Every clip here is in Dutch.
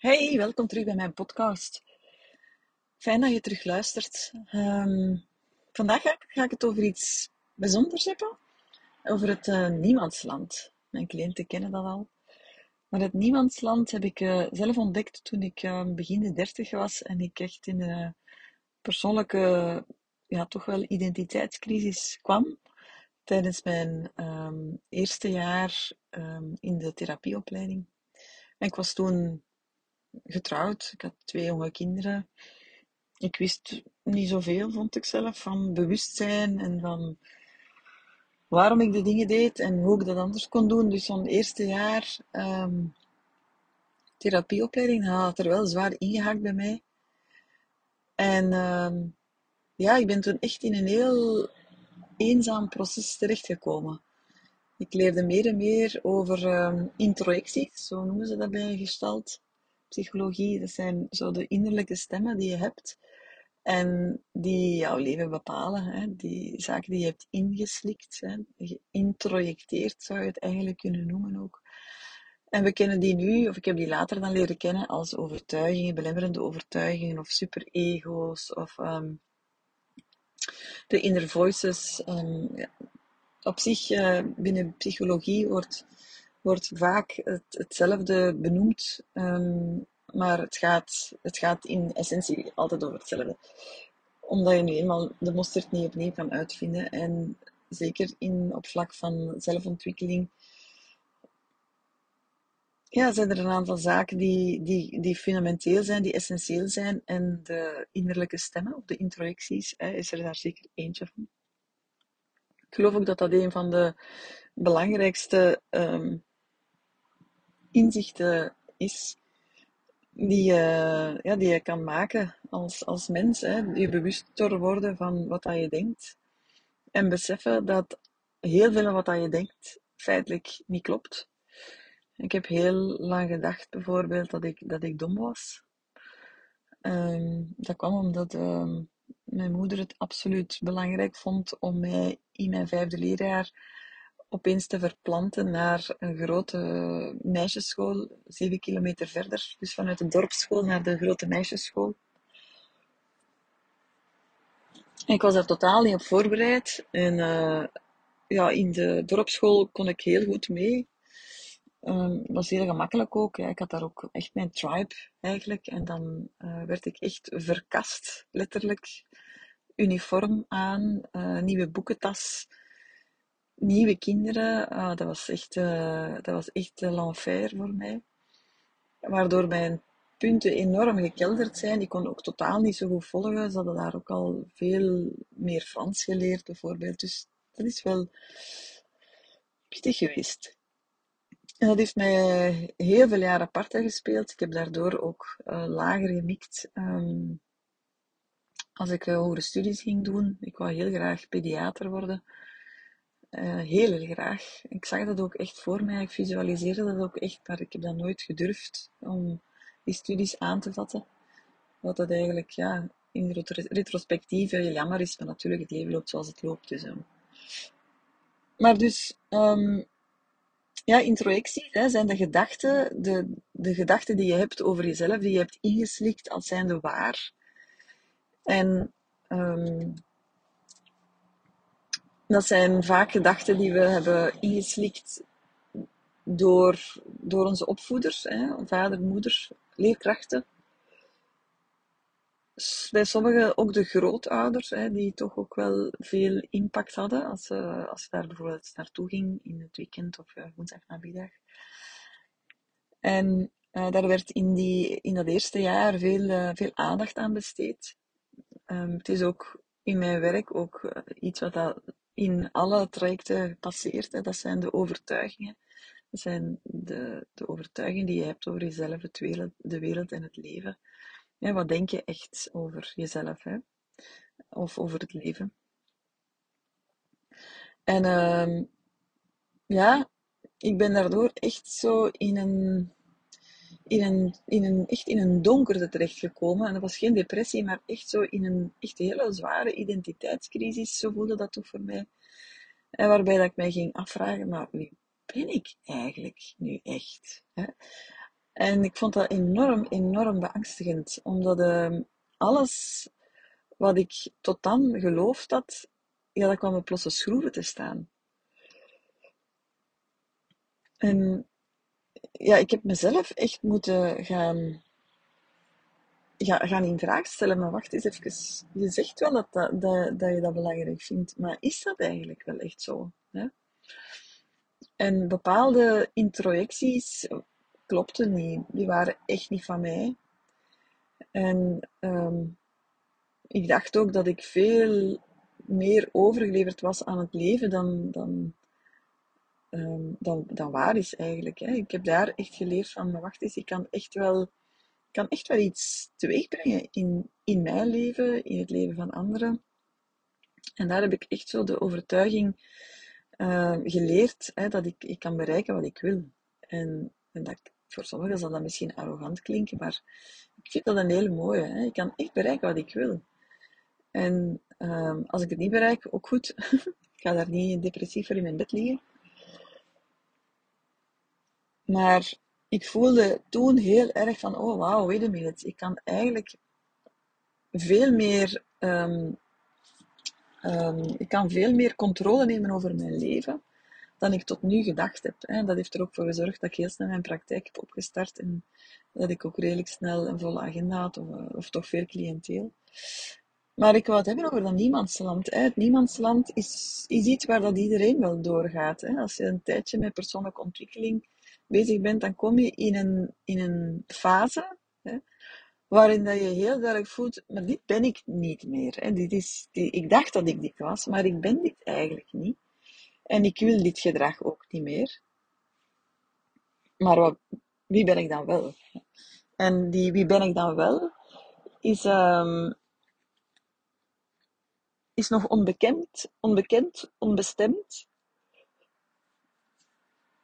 Hey, welkom terug bij mijn podcast. Fijn dat je terug luistert. Ehm, vandaag ga ik, ga ik, het over iets bijzonders hebben. Over het uh, Niemandsland. Mijn cliënten kennen dat al. Maar het Niemandsland heb ik uh, zelf ontdekt toen ik uh, begin de dertig was en ik echt in een persoonlijke, ja, toch wel identiteitscrisis kwam. Tijdens mijn um, eerste jaar um, in de therapieopleiding. En ik was toen getrouwd. Ik had twee jonge kinderen. Ik wist niet zoveel, vond ik zelf, van bewustzijn en van waarom ik de dingen deed en hoe ik dat anders kon doen. Dus zo'n eerste jaar um, therapieopleiding had er wel zwaar ingehakt bij mij. En um, ja, ik ben toen echt in een heel eenzaam proces terechtgekomen. Ik leerde meer en meer over um, introjecties, zo noemen ze dat bij gestalt psychologie. Dat zijn zo de innerlijke stemmen die je hebt en die jouw leven bepalen. Hè? Die zaken die je hebt ingeslikt, hè? geïntrojecteerd zou je het eigenlijk kunnen noemen ook. En we kennen die nu, of ik heb die later dan leren kennen, als overtuigingen, belemmerende overtuigingen of superego's of um, de inner voices. Ja. Op zich, uh, binnen psychologie wordt wordt vaak het, hetzelfde benoemd, um, maar het gaat, het gaat in essentie altijd over hetzelfde. Omdat je nu eenmaal de mosterd niet opnieuw kan uitvinden. En zeker in, op vlak van zelfontwikkeling ja, zijn er een aantal zaken die, die, die fundamenteel zijn, die essentieel zijn. En de innerlijke stemmen, of de introjecties, hè, is er daar zeker eentje van. Ik geloof ook dat dat een van de belangrijkste um, inzichten is die ja, die je kan maken als, als mens. Hè. Je bewuster worden van wat dat je denkt. En beseffen dat heel veel van wat dat je denkt feitelijk niet klopt. Ik heb heel lang gedacht bijvoorbeeld dat ik, dat ik dom was. Um, dat kwam omdat um, mijn moeder het absoluut belangrijk vond om mij in mijn vijfde leerjaar opeens te verplanten naar een grote meisjesschool, zeven kilometer verder. Dus vanuit de dorpsschool naar de grote meisjesschool. ik was daar totaal niet op voorbereid. En uh, ja, in de dorpsschool kon ik heel goed mee. Um, was heel gemakkelijk ook. Ja. Ik had daar ook echt mijn tribe eigenlijk. En dan uh, werd ik echt verkast, letterlijk. Uniform aan, uh, nieuwe boekentas nieuwe kinderen, ah, dat was echt, uh, dat was echt uh, l'enfer voor mij. Waardoor mijn punten enorm gekelderd zijn. Ik kon ook totaal niet zo goed volgen. Ze hadden daar ook al veel meer Frans geleerd, bijvoorbeeld. Dus dat is wel pittig geweest. En dat heeft mij heel veel jaren apart gespeeld. Ik heb daardoor ook uh, lager gemikt. Um, als ik hogere studies ging doen. Ik wou heel graag pediater worden. Uh, heel, graag. Ik zag dat ook echt voor mij. Ik visualiseerde dat ook echt, maar ik heb dat nooit gedurfd om die studies aan te vatten. Wat dat eigenlijk, ja, in retrospectief jammer is, maar natuurlijk, het leven loopt zoals het loopt. Dus, um. Maar dus, um, ja, introjecties hè, zijn de gedachten, de, de gedachten die je hebt over jezelf, die je hebt ingeslikt als zijnde waar. En um, dat zijn vaak gedachten die we hebben ingeslikt door, door onze opvoeders, hè, vader, moeder, leerkrachten. Bij sommigen ook de grootouders, hè, die toch ook wel veel impact hadden als ze, als ze daar bijvoorbeeld naartoe ging in het weekend of uh, woensdagnamiddag. En uh, daar werd in, die, in dat eerste jaar veel, veel aandacht aan besteed. Um, het is ook in mijn werk ook iets wat dat in alle trajecten passeert. Hè. Dat zijn de overtuigingen. Dat zijn de, de overtuigingen die je hebt over jezelf, wereld, de wereld en het leven. Ja, wat denk je echt over jezelf hè? of over het leven? En uh, ja, ik ben daardoor echt zo in een, in een, in een, echt in een donkerte terechtgekomen. En dat was geen depressie, maar echt zo in een echt hele zware identiteitscrisis. Zo voelde dat toch voor mij. En waarbij dat ik mij ging afvragen, maar wie ben ik eigenlijk nu echt? Hè? En ik vond dat enorm, enorm beangstigend, omdat ehm, alles wat ik tot dan geloofd had, ja, dat kwam op losse schroeven te staan. En ja, ik heb mezelf echt moeten gaan, gaan in vraag stellen. Maar wacht eens even, je zegt wel dat, dat, dat, dat je dat belangrijk vindt, maar is dat eigenlijk wel echt zo? Hè? En bepaalde introjecties klopten niet. Die waren echt niet van mij. En ehm, ik dacht ook dat ik veel meer overgeleverd was aan het leven dan, dan, ehm, dan, dan waar is eigenlijk. Hè. Ik heb daar echt geleerd van, wacht eens, ik kan echt wel, kan echt wel iets teweegbrengen in, in mijn leven, in het leven van anderen. En daar heb ik echt zo de overtuiging uh, geleerd hè, dat ik, ik kan bereiken wat ik wil. En, en dat, voor sommigen zal dat misschien arrogant klinken, maar ik vind dat een hele mooie. Hè. Ik kan echt bereiken wat ik wil. En uh, als ik het niet bereik, ook goed. ik ga daar niet depressief voor in mijn bed liggen. Maar ik voelde toen heel erg van, oh wauw, wait a minute. Ik kan eigenlijk veel meer um, Um, ik kan veel meer controle nemen over mijn leven dan ik tot nu gedacht heb. En dat heeft er ook voor gezorgd dat ik heel snel mijn praktijk heb opgestart en dat ik ook redelijk snel een volle agenda had, of, eh, toch veel cliënteel. Maar ik wil het hebben over dat niemandsland. Het niemandsland is, is iets waar dat iedereen wel doorgaat. Als je een tijdje met persoonlijke ontwikkeling bezig bent, dan kom je in een, in een fase waarin dat je heel duidelijk voelt, maar dit ben ik niet meer. Hè. Dit is, ik dacht dat ik dit was, maar ik ben dit eigenlijk niet. En ik wil dit gedrag ook niet meer. Maar wat, wie ben ik dan wel? En die wie ben ik dan wel, is, um, is nog onbekend, onbekend, onbestemd.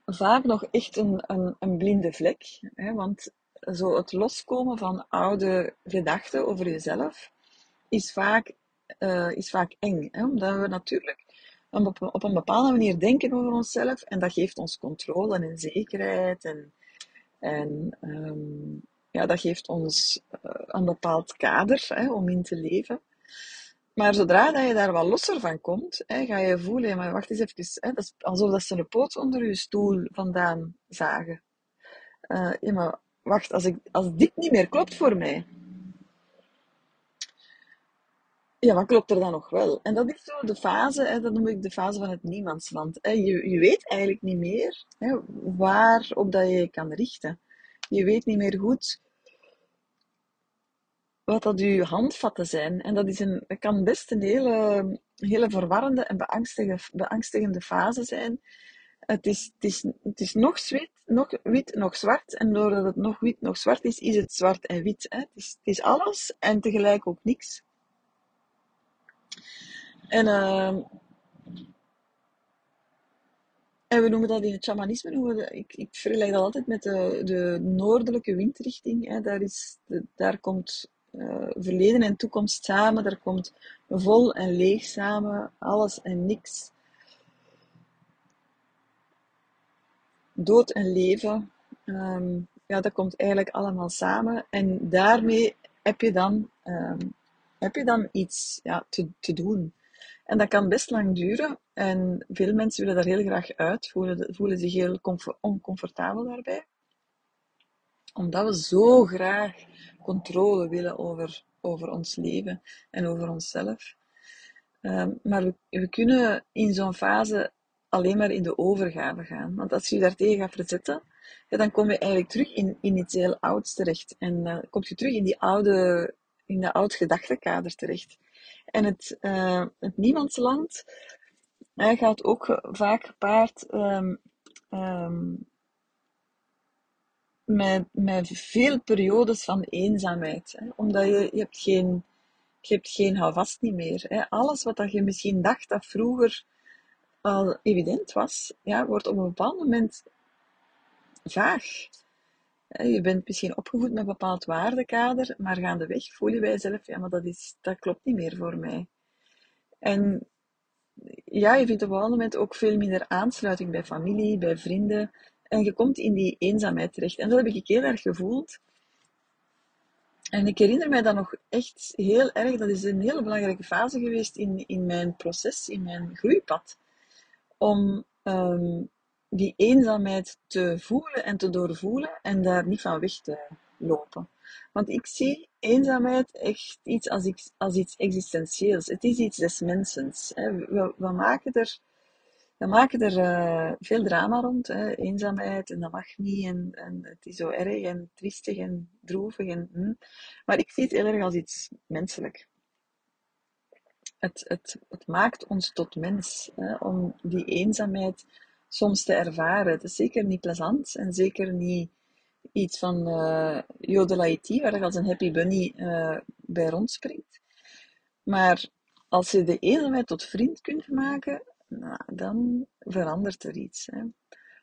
Vaak nog echt een, een, een blinde vlek. Hè, want zo het loskomen van oude gedachten over jezelf is vaak, uh, is vaak eng. Hè? Omdat we natuurlijk op, op een bepaalde manier denken over onszelf en dat geeft ons controle en zekerheid en, en um, ja, dat geeft ons uh, een bepaald kader hè, om in te leven. Maar zodra dat je daar wat losser van komt, ga je voelen, maar wacht eens even, dat is alsof dat ze een poot onder je stoel vandaan zagen. Uh, ja, wacht, als, ik, als dit niet meer klopt voor mij, ja, wat klopt er dan nog wel? En dat is zo de fase, dat noem ik de fase van het niemandsland. Je, je weet eigenlijk niet meer waarop dat je kan richten. Je weet niet meer goed wat dat je handvatten zijn. En dat, is een, dat kan best een hele, hele verwarrende en beangstigende, beangstigende fase zijn. Het is, het is, het is nog, wit, nog wit, nog zwart. En doordat het nog wit, nog zwart is, is het zwart en wit. Hè. Het, is, het is alles en tegelijk ook niks. En, uh, en we noemen dat in het shamanisme, ik, ik vergelijk dat altijd met de, de noordelijke windrichting. Hè. Daar, is daar komt uh, verleden en toekomst samen, daar komt vol en leeg samen, alles en niks. dood en leven, ehm, ja, dat komt eigenlijk allemaal samen. En daarmee heb je dan, um, heb je dan iets ja, te, te doen. En dat kan best lang duren. En veel mensen willen daar heel graag uit, voelen, voelen zich heel oncomfortabel daarbij. Omdat we zo graag controle willen over, over ons leven en over onszelf. Um, maar we, we, kunnen in zo'n fase alleen maar in de overgave gaan. Want als je je daartegen gaat verzetten, ja, dan kom je eigenlijk terug in, in iets heel ouds terecht. En dan uh, kom je terug in die oude, in dat oud gedachtekader terecht. En het, uh, het niemandsland hij gaat ook vaak gepaard um, um, met, met veel periodes van eenzaamheid. Hè? Omdat je, je hebt geen, je hebt geen houvast niet meer. Hè? Alles wat dat je misschien dacht dat vroeger al evident was, ja, wordt op een bepaald moment vaag. Je bent misschien opgevoed met een bepaald waardekader, maar gaandeweg voel je jezelf, ja, maar dat, is, dat klopt niet meer voor mij. En ja, je vindt op een bepaald moment ook veel minder aansluiting bij familie, bij vrienden, En je komt in die eenzaamheid terecht. En dat heb ik heel erg gevoeld. En ik herinner mij dat nog echt heel erg. Dat is een hele belangrijke fase geweest in, in mijn proces, in mijn groeipad. Om ehm, die eenzaamheid te voelen en te doorvoelen en daar niet van weg te lopen. Want ik zie eenzaamheid echt iets als, iets, als iets existentieels. Het is iets des mensens. We, we maken er, we maken er uh, veel drama rond. Hè. Eenzaamheid en dat mag niet. En, en het is zo erg en triestig en droevig. En, hm. Maar ik zie het heel erg als iets menselijk. Het, het, het maakt ons tot mens hè, om die eenzaamheid soms te ervaren. Het is zeker niet plezant en zeker niet iets van uh, waar je als een happy bunny uh, bij rondspringt. Maar als je de eenzaamheid tot vriend kunt maken, nou, dan verandert er iets. Hè.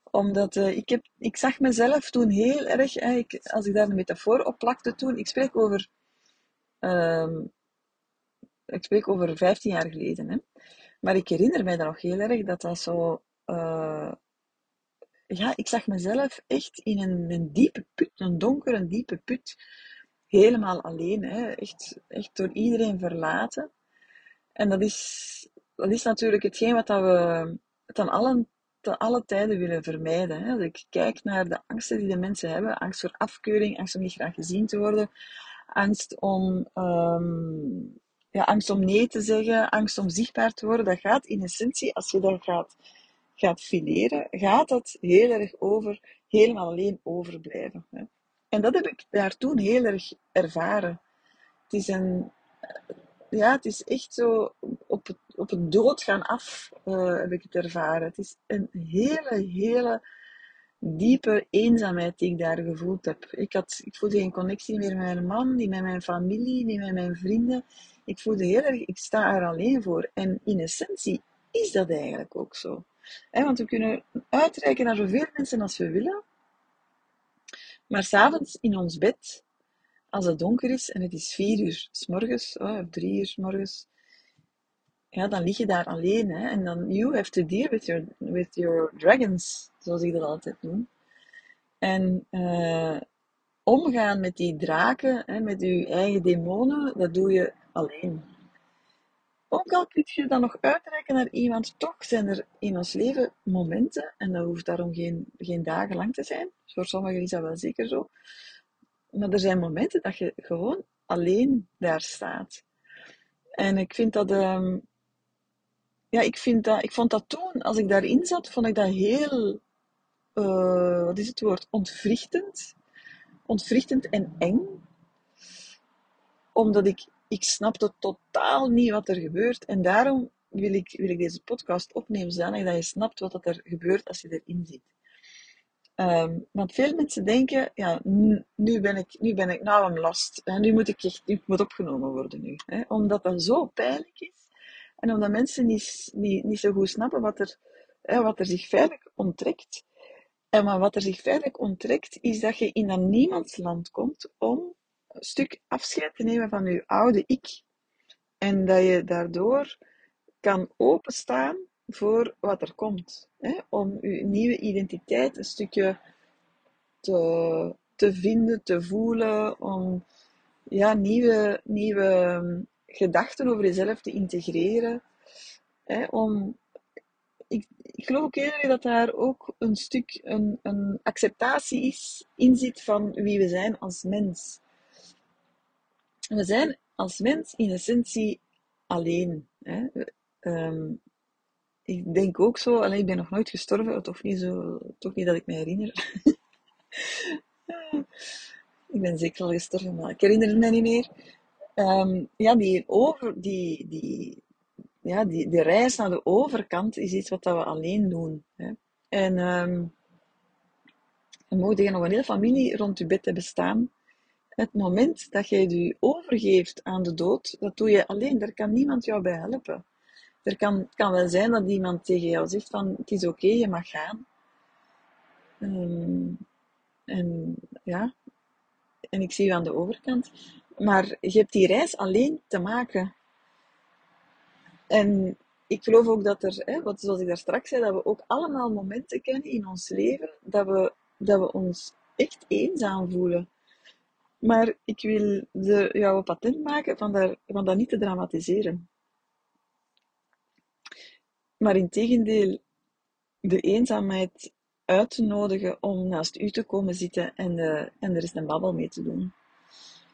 Omdat uh, ik, heb, ik zag mezelf toen heel erg, hè, ik, als ik daar een metafoor op plakte toen, ik spreek over, uh, ik spreek over 15 jaar geleden. Hè. Maar ik herinner mij dan nog heel erg dat dat zo uh, ja, ik zag mezelf echt in een, een diepe put, een donkere, diepe put. Helemaal alleen, hè. Echt, echt door iedereen verlaten. En dat is, dat is natuurlijk hetgeen wat dat we ten alle, ten alle tijden willen vermijden. Hè. Als ik kijk naar de angsten die de mensen hebben, angst voor afkeuring, angst om niet graag gezien te worden, angst om, um, ja, angst om nee te zeggen, angst om zichtbaar te worden, dat gaat in essentie, als je dat gaat gaat fileren, gaat het heel erg over helemaal alleen overblijven. Hè. En dat heb ik daar toen heel erg ervaren. Het is een, ja, het is echt zo op het, op het doodgaan af uh, heb ik het ervaren. Het is een hele, hele diepe eenzaamheid die ik daar gevoeld heb. Ik, had, ik voelde geen connectie meer met mijn man, niet met mijn familie, niet met mijn vrienden. Ik voelde heel erg, ik sta er alleen voor. En in essentie is dat eigenlijk ook zo want we kunnen uitreiken naar zoveel mensen als we willen. Maar s'avonds in ons bed, als het donker is en het is vier uur s morgens, oh, of drie uur s morgens, ja, dan lig je daar alleen. Hè, en dan, you have to deal with your, with your dragons, zoals ik dat altijd noem. En uh, omgaan met die draken, hè, met je eigen demonen, dat doe je alleen. Ook al kun je dan nog uitreiken naar iemand, toch zijn er in ons leven momenten, en dat hoeft daarom geen, geen dagen lang te zijn, voor sommigen is dat wel zeker zo, maar er zijn momenten dat je gewoon alleen daar staat. En ik vind dat, um, ja, ik, vind dat, ik vond dat toen, als ik daarin zat, vond ik dat heel, uh, wat is het woord, ontwrichtend. Ontwrichtend en eng. Omdat ik ik snapte totaal niet wat er gebeurt. En daarom wil ik, wil ik deze podcast opnemen, zodanig dat je snapt wat er gebeurt als je erin zit. Um, want veel mensen denken, ja, nu ben ik, nu ben ik nou een last. Nu moet ik echt, moet opgenomen worden nu. Hè, omdat dat zo pijnlijk is. En omdat mensen niet, niet, niet zo goed snappen wat er, hè, wat er zich feitelijk onttrekt. En maar wat er zich feitelijk onttrekt, is dat je in een niemandsland komt om stuk afscheid te nemen van je oude ik. En dat je daardoor kan openstaan voor wat er komt. Hè? Om je nieuwe identiteit een stukje te, te vinden, te voelen, om ja, nieuwe, nieuwe ehm, gedachten over jezelf te integreren. Hè? Om, ik, geloof ook eerder dat daar ook een stuk een, een acceptatie is, in zit van wie we zijn als mens. We zijn als mens in essentie alleen. Hè? Um, ik denk ook zo, alleen ik ben nog nooit gestorven, toch niet, zo, toch niet dat ik me herinner. ik ben zeker al gestorven, maar ik herinner mij niet meer. Um, ja, die, over, die, die, ja, die, die reis naar de overkant is iets wat dat we alleen doen. Hè? En um, je nog een hele familie rond je bed hebben staan het moment dat jij je overgeeft aan de dood, dat doe je alleen. Daar kan niemand jou bij helpen. Er kan, het kan wel zijn dat iemand tegen jou zegt van het is oké, je mag gaan. Um, en ja, en ik zie je aan de overkant. Maar je hebt die reis alleen te maken. En ik geloof ook dat er, hè, wat, zoals ik daar straks zei, dat we ook allemaal momenten kennen in ons leven dat we, dat we ons echt eenzaam voelen. Maar ik wil jou een patent maken van, daar, van dat niet te dramatiseren. Maar in tegendeel, de eenzaamheid uit te nodigen om naast u te komen zitten en, uh, en er eens een babbel mee te doen.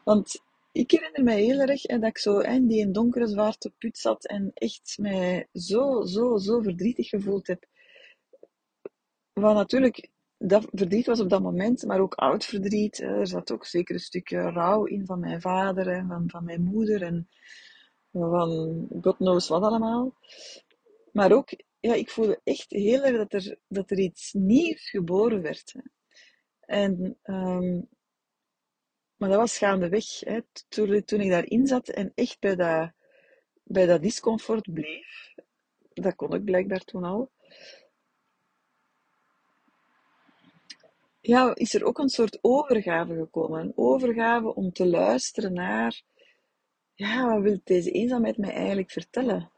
Want ik herinner mij heel erg dat ik zo in die donkere zwarte put zat en echt mij zo, zo, zo verdrietig gevoeld heb. Wat natuurlijk, dat verdriet was op dat moment, maar ook oud verdriet. Er zat ook zeker een stukje rouw in van mijn vader en van, van mijn moeder en van God knows wat allemaal. Maar ook, ja, ik voelde echt heel erg dat er, dat er iets nieuws geboren werd. En um, maar dat was gaandeweg. Hè. Toen, toen ik daarin zat en echt bij dat, bij dat discomfort bleef, dat kon ik blijkbaar toen al, ja, is er ook een soort overgave gekomen. Een overgave om te luisteren naar, ja, wat wil deze eenzaamheid mij eigenlijk vertellen?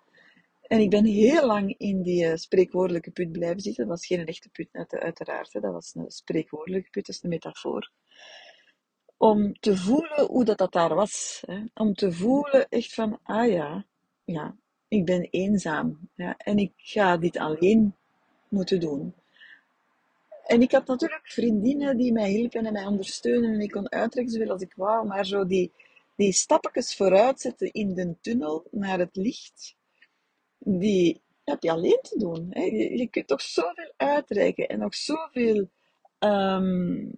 En ik ben heel lang in die uh, spreekwoordelijke put blijven zitten. Dat was geen echte put, uiteraard. Dat was een spreekwoordelijke put, dat is een metafoor om te voelen hoe dat, dat daar was. Hè. Om te voelen echt van, ah ja, ja, ik ben eenzaam. Ja, en ik ga dit alleen moeten doen. En ik had natuurlijk vriendinnen die mij hielpen en mij ondersteunen. En ik kon uittrekken zoveel als ik wou. Maar zo die, die stapjes vooruit zetten in de tunnel naar het licht, die heb je alleen te doen. Hè. Je, je kunt toch zoveel uitreiken en nog zoveel um,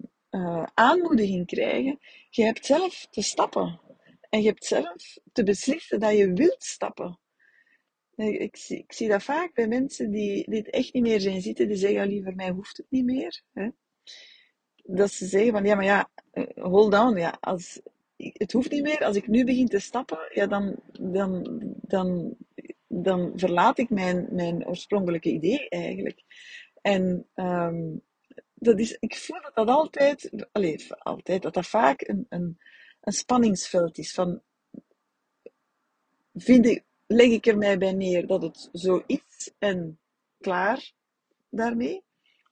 aanmoediging krijgen. Je hebt zelf te stappen. En je hebt zelf te beslissen dat je wilt stappen. Ik, zie, ik zie dat vaak bij mensen die dit echt niet meer zijn zitten, die zeggen, liever mij hoeft het niet meer. Hè? Dat ze zeggen van, ja, maar ja, eh, hold on, ja, als, het hoeft niet meer. Als ik nu begin te stappen, ja, dan, dan, dan, dan verlaat ik mijn, mijn oorspronkelijke idee eigenlijk. En um, dat is, ik voel dat dat altijd, allez, altijd, dat dat vaak een, een, een spanningsveld is. Van, vind ik, leg ik er mij bij neer dat het zo is en klaar daarmee?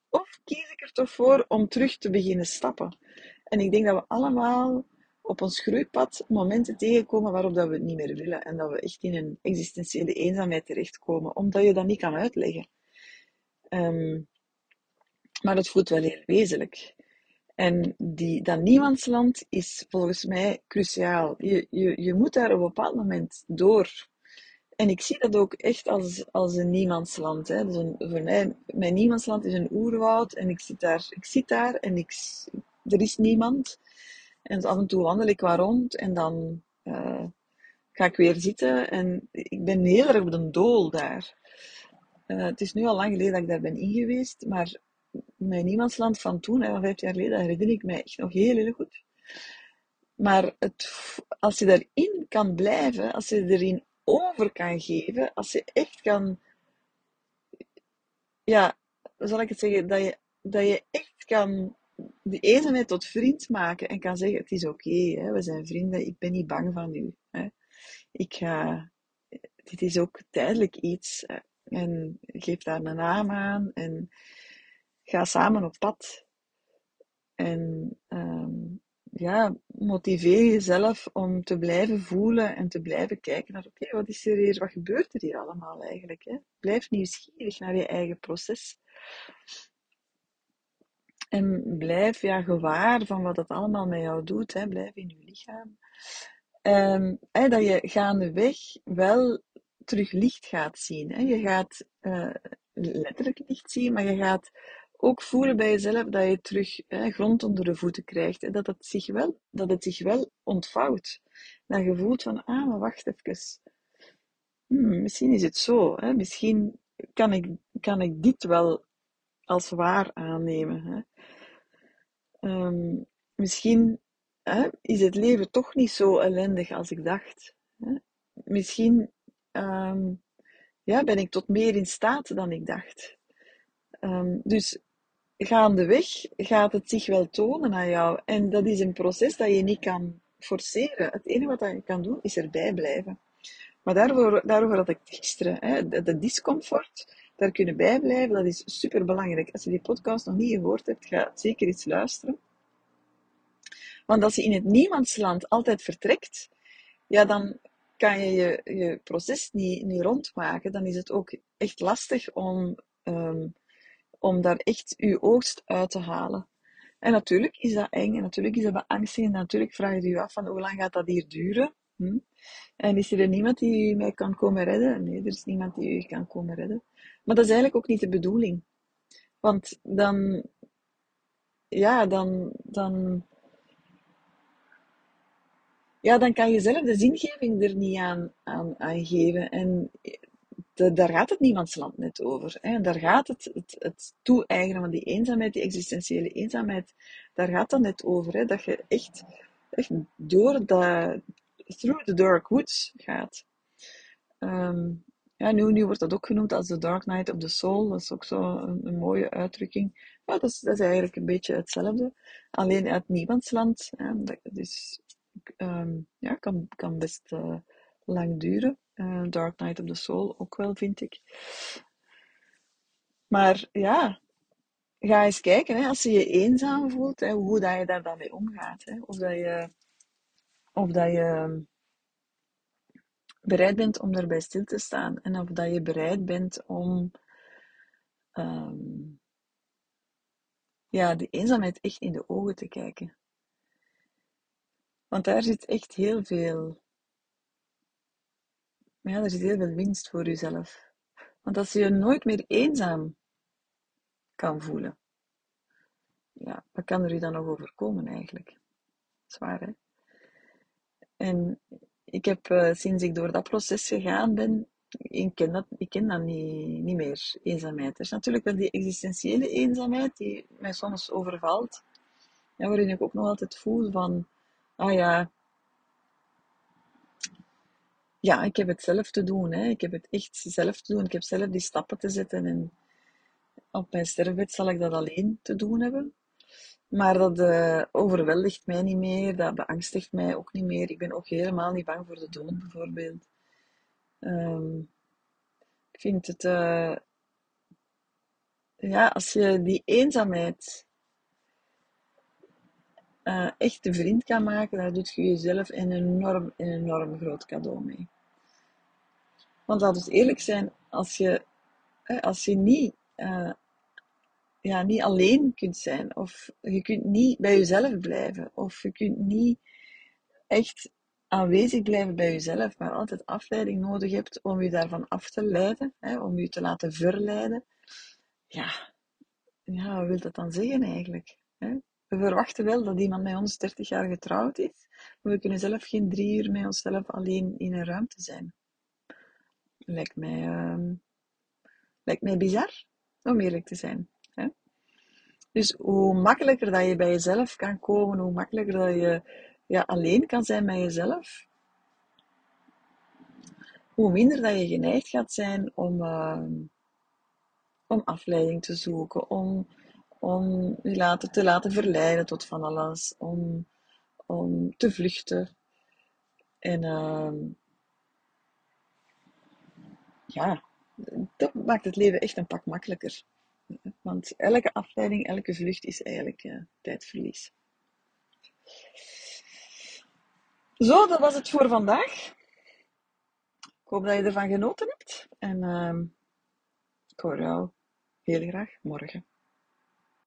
Of kies ik er toch voor om terug te beginnen stappen? En ik denk dat we allemaal op ons groeipad momenten tegenkomen waarop dat we het niet meer willen en dat we echt in een existentiële eenzaamheid terechtkomen, omdat je dat niet kan uitleggen. Um, maar het voelt wel heel wezenlijk. En die, dat niemandsland is volgens mij cruciaal. Je, je, je moet daar op een bepaald moment door. En ik zie dat ook echt als, als een niemandsland. Hè. Dus een, voor mij, mijn niemandsland is een oerwoud en ik zit daar, ik zit daar en ik, er is niemand. En af en toe wandel ik waar rond en dan uh, ga ik weer zitten en ik ben heel erg op de dool daar. Uh, het is nu al lang geleden dat ik daar ben ingeweest, maar mijn niemandsland van toen, van vijf jaar geleden, herinner ik mij echt nog heel, heel goed. Maar het, als je daarin kan blijven, als je erin over kan geven, als je echt kan, ja, zal ik het zeggen, dat je, dat je echt kan die eenzaamheid tot vriend maken en kan zeggen, het is oké, we zijn vrienden, ik ben niet bang van u. Hè. Ik dit is ook tijdelijk iets. En geef daar een naam aan en ga samen op pad. En um, ja, motiveer jezelf om te blijven voelen en te blijven kijken naar, oké, wat is er hier, wat gebeurt er hier allemaal eigenlijk? Hè? Blijf nieuwsgierig naar je eigen proces. En blijf ja, gewaar van wat het allemaal met jou doet. Hè? Blijf in je lichaam. Um, hè, dat je gaandeweg wel terug licht gaat zien. Hè? Je gaat uh, letterlijk licht zien, maar je gaat ook voelen bij jezelf dat je terug hè, grond onder de voeten krijgt. En dat het zich wel, dat het zich wel ontvouwt. Dat je voelt van, ah, maar wacht even. Hmm, misschien is het zo. Hè? Misschien kan ik, kan ik dit wel als waar aannemen. Hè? Um, misschien hè, is het leven toch niet zo ellendig als ik dacht. Hè? Misschien um, ja, ben ik tot meer in staat dan ik dacht. Um, dus gaandeweg gaat het zich wel tonen aan jou. En dat is een proces dat je niet kan forceren. Het enige wat je kan doen, is erbij blijven. Maar daarvoor, daarover had ik gisteren. Hè, de, de discomfort, daar kunnen bijblijven, dat is super belangrijk. Als je die podcast nog niet gehoord hebt, ga zeker eens luisteren. Want als je in het niemandsland altijd vertrekt, ja, dan kan je je, je proces niet, niet rondmaken. Dan is het ook echt lastig om, um, om daar echt je oogst uit te halen. En natuurlijk is dat eng, en natuurlijk is dat beangstigend, en natuurlijk vraag je je af van hoe lang gaat dat hier duren? Hm? En is er niemand die mij kan komen redden? Nee, er is niemand die u kan komen redden. Maar dat is eigenlijk ook niet de bedoeling. Want dan, ja, dan, dan, ja, dan kan je zelf de zingeving er niet aan, aan, geven. En de, daar gaat het niemandsland net over. Hè. Daar gaat het, het, het toe-eigenen van die eenzaamheid, die existentiële eenzaamheid, daar gaat het net over. Hè. Dat je echt, echt door dat, through the dark woods gaat. Um, ja, nu, nu wordt dat ook genoemd als The Dark Night of the Soul. Dat is ook zo een, mooie uitdrukking. Ja, dat, is, dat is eigenlijk een beetje hetzelfde. Alleen uit niemandsland. Hè, dat, dus, um, ja, kan, kan best uh, lang duren. Uh, Dark Night of the Soul ook wel, vind ik. Maar ja, ga eens kijken. Hè, als je je eenzaam voelt, hè, hoe dat je daar dan mee omgaat. Hè. Of dat je... Of dat je bereid bent om daarbij stil te staan en of dat je bereid bent om um, ja, die eenzaamheid echt in de ogen te kijken. Want daar zit echt heel veel, ja, daar zit heel veel winst voor jezelf. Want als je je nooit meer eenzaam kan voelen, ja, wat kan er je dan nog overkomen eigenlijk? Zwaar, hè? En ik heb uh, sinds ik door dat proces gegaan ben, ik ken dat, ik ken dat niet, niet meer, eenzaamheid. Er is natuurlijk wel die existentiële eenzaamheid die mij soms overvalt. Ja, waarin ik ook nog altijd voel van, ah ja, ja, ik heb het zelf te doen. Hè. Ik heb het echt zelf te doen. Ik heb zelf die stappen te zetten. En op mijn sterfbed zal ik dat alleen te doen hebben. Maar dat uh, overweldigt mij niet meer, dat beangstigt mij ook niet meer. Ik ben ook helemaal niet bang voor de dood, bijvoorbeeld. Um, ik vind het, uh, ja, als je die eenzaamheid uh, echt een vriend kan maken, daar doet je jezelf een enorm, een enorm groot cadeau mee. Want laat het eerlijk zijn, als je, als je niet ja, niet alleen kunt zijn. Of je kunt niet bij jezelf blijven. Of je kunt niet echt aanwezig blijven bij jezelf, maar altijd afleiding nodig hebt om je daarvan af te leiden, hè, om je te laten verleiden. Ja, ja wat wil dat dan zeggen eigenlijk? Hè? We verwachten wel dat iemand met ons 30 jaar getrouwd is, maar we kunnen zelf geen drie uur met onszelf alleen in een ruimte zijn. Lijkt mij, uh, lijkt mij bizar, om eerlijk te zijn. Dus hoe makkelijker dat je bij jezelf kan komen, hoe makkelijker dat je ja, alleen kan zijn met jezelf, hoe minder dat je geneigd gaat zijn om, uh, om afleiding te zoeken, om, om je laten, te laten verleiden tot van alles, om, om te vluchten. En uh, ja, dat maakt het leven echt een pak makkelijker. Want elke afleiding, elke vlucht is eigenlijk uh, tijdverlies. Zo, dat was het voor vandaag. Ik hoop dat je ervan genoten hebt. En uh, ik hoor jou heel graag morgen.